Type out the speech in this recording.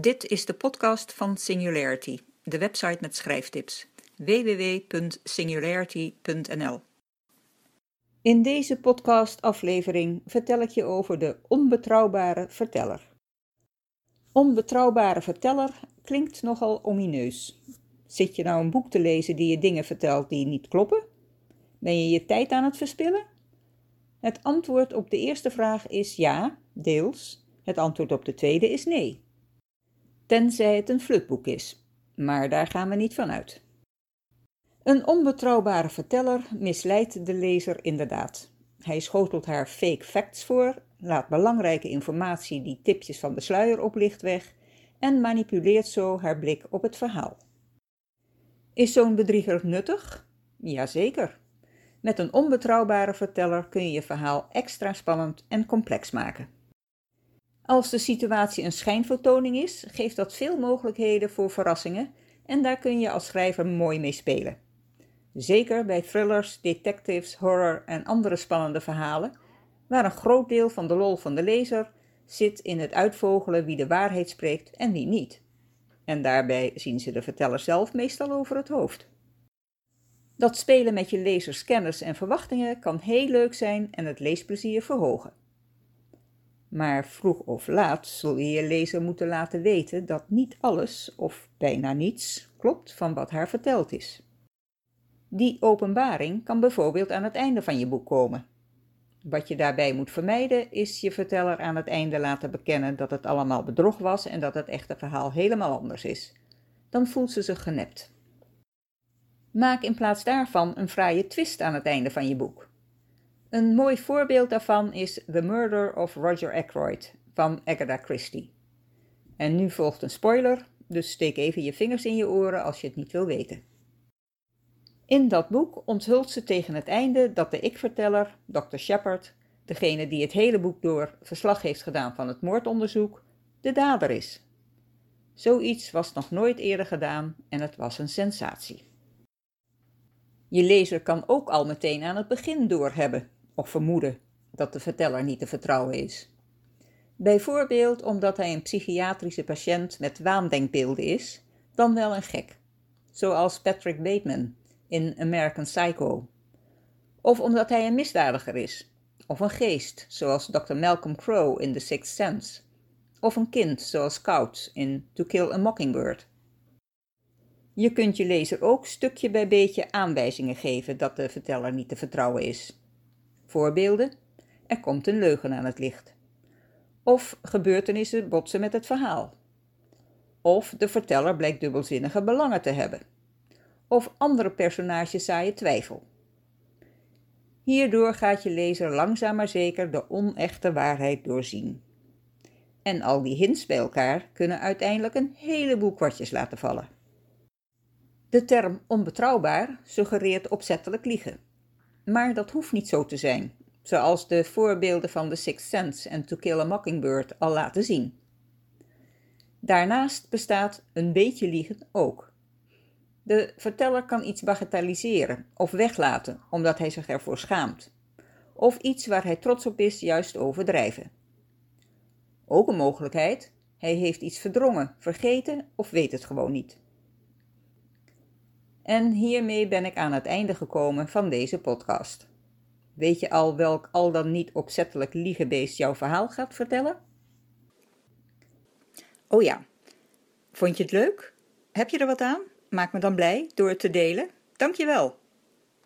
Dit is de podcast van Singularity, de website met schrijftips. www.singularity.nl In deze podcastaflevering vertel ik je over de onbetrouwbare verteller. Onbetrouwbare verteller klinkt nogal omineus. Zit je nou een boek te lezen die je dingen vertelt die niet kloppen? Ben je je tijd aan het verspillen? Het antwoord op de eerste vraag is ja, deels. Het antwoord op de tweede is nee. Tenzij het een flutboek is, maar daar gaan we niet van uit. Een onbetrouwbare verteller misleidt de lezer inderdaad. Hij schotelt haar fake facts voor, laat belangrijke informatie die tipjes van de sluier oplicht weg en manipuleert zo haar blik op het verhaal. Is zo'n bedrieger nuttig? Jazeker. Met een onbetrouwbare verteller kun je je verhaal extra spannend en complex maken. Als de situatie een schijnvertoning is, geeft dat veel mogelijkheden voor verrassingen en daar kun je als schrijver mooi mee spelen. Zeker bij thrillers, detectives, horror en andere spannende verhalen, waar een groot deel van de lol van de lezer zit in het uitvogelen wie de waarheid spreekt en wie niet. En daarbij zien ze de verteller zelf meestal over het hoofd. Dat spelen met je lezers kennis en verwachtingen kan heel leuk zijn en het leesplezier verhogen. Maar vroeg of laat zul je je lezer moeten laten weten dat niet alles, of bijna niets, klopt van wat haar verteld is. Die openbaring kan bijvoorbeeld aan het einde van je boek komen. Wat je daarbij moet vermijden is je verteller aan het einde laten bekennen dat het allemaal bedrog was en dat het echte verhaal helemaal anders is. Dan voelt ze zich genept. Maak in plaats daarvan een fraaie twist aan het einde van je boek. Een mooi voorbeeld daarvan is The Murder of Roger Ackroyd van Agatha Christie. En nu volgt een spoiler, dus steek even je vingers in je oren als je het niet wil weten. In dat boek onthult ze tegen het einde dat de ik-verteller, Dr. Shepard, degene die het hele boek door verslag heeft gedaan van het moordonderzoek, de dader is. Zoiets was nog nooit eerder gedaan en het was een sensatie. Je lezer kan ook al meteen aan het begin doorhebben of vermoeden dat de verteller niet te vertrouwen is. Bijvoorbeeld omdat hij een psychiatrische patiënt met waandenkbeelden is, dan wel een gek, zoals Patrick Bateman in American Psycho. Of omdat hij een misdadiger is, of een geest, zoals Dr. Malcolm Crowe in The Sixth Sense, of een kind, zoals Scout in To Kill a Mockingbird. Je kunt je lezer ook stukje bij beetje aanwijzingen geven dat de verteller niet te vertrouwen is. Voorbeelden: er komt een leugen aan het licht. Of gebeurtenissen botsen met het verhaal. Of de verteller blijkt dubbelzinnige belangen te hebben. Of andere personages zaaien twijfel. Hierdoor gaat je lezer langzaam maar zeker de onechte waarheid doorzien. En al die hints bij elkaar kunnen uiteindelijk een heleboel kwartjes laten vallen. De term onbetrouwbaar suggereert opzettelijk liegen. Maar dat hoeft niet zo te zijn, zoals de voorbeelden van The Sixth Sense en To Kill a Mockingbird al laten zien. Daarnaast bestaat een beetje liegen ook. De verteller kan iets bagatelliseren of weglaten omdat hij zich ervoor schaamt, of iets waar hij trots op is juist overdrijven. Ook een mogelijkheid, hij heeft iets verdrongen, vergeten of weet het gewoon niet. En hiermee ben ik aan het einde gekomen van deze podcast. Weet je al welk al dan niet opzettelijk liegebeest jouw verhaal gaat vertellen? Oh ja, vond je het leuk? Heb je er wat aan? Maak me dan blij door het te delen. Dankjewel.